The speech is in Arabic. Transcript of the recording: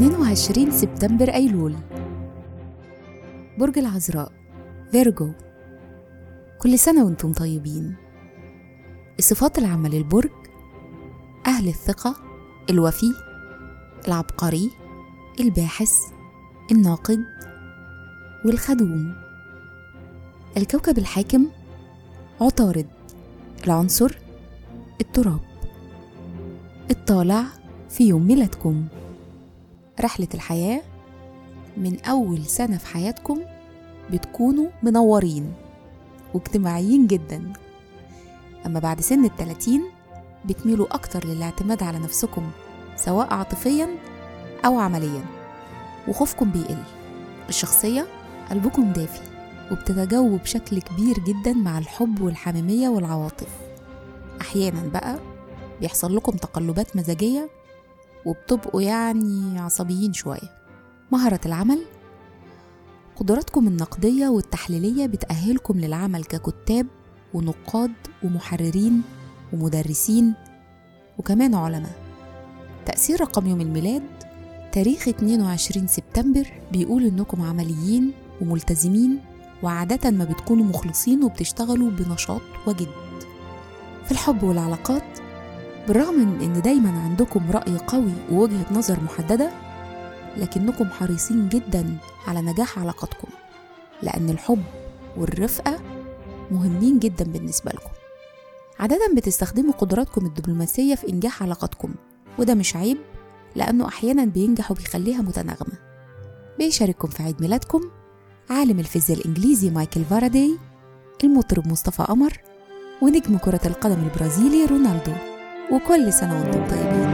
22 سبتمبر أيلول. برج العذراء فيرجو. كل سنة وأنتم طيبين. الصفات العامة للبرج أهل الثقة الوفي العبقري الباحث الناقد والخدوم. الكوكب الحاكم عطارد. العنصر التراب. الطالع في يوم ميلادكم. رحلة الحياة من أول سنة في حياتكم بتكونوا منورين واجتماعيين جدا. أما بعد سن التلاتين بتميلوا أكتر للاعتماد على نفسكم سواء عاطفيا أو عمليا. وخوفكم بيقل. الشخصية قلبكم دافي وبتتجاوبوا بشكل كبير جدا مع الحب والحميمية والعواطف. أحيانا بقى بيحصل لكم تقلبات مزاجية وبتبقوا يعني عصبيين شوية. مهارة العمل؟ قدراتكم النقدية والتحليلية بتأهلكم للعمل ككتاب ونقاد ومحررين ومدرسين وكمان علماء. تأثير رقم يوم الميلاد؟ تاريخ 22 سبتمبر بيقول إنكم عمليين وملتزمين وعادة ما بتكونوا مخلصين وبتشتغلوا بنشاط وجد. في الحب والعلاقات بالرغم من إن دايما عندكم رأي قوي ووجهة نظر محددة لكنكم حريصين جدا على نجاح علاقتكم لأن الحب والرفقة مهمين جدا بالنسبة لكم. عادة بتستخدموا قدراتكم الدبلوماسية في إنجاح علاقتكم وده مش عيب لأنه أحيانا بينجح وبيخليها متناغمة. بيشارككم في عيد ميلادكم عالم الفيزياء الإنجليزي مايكل فاراداي المطرب مصطفى قمر ونجم كرة القدم البرازيلي رونالدو. وكل سنة وأنتم طيبين.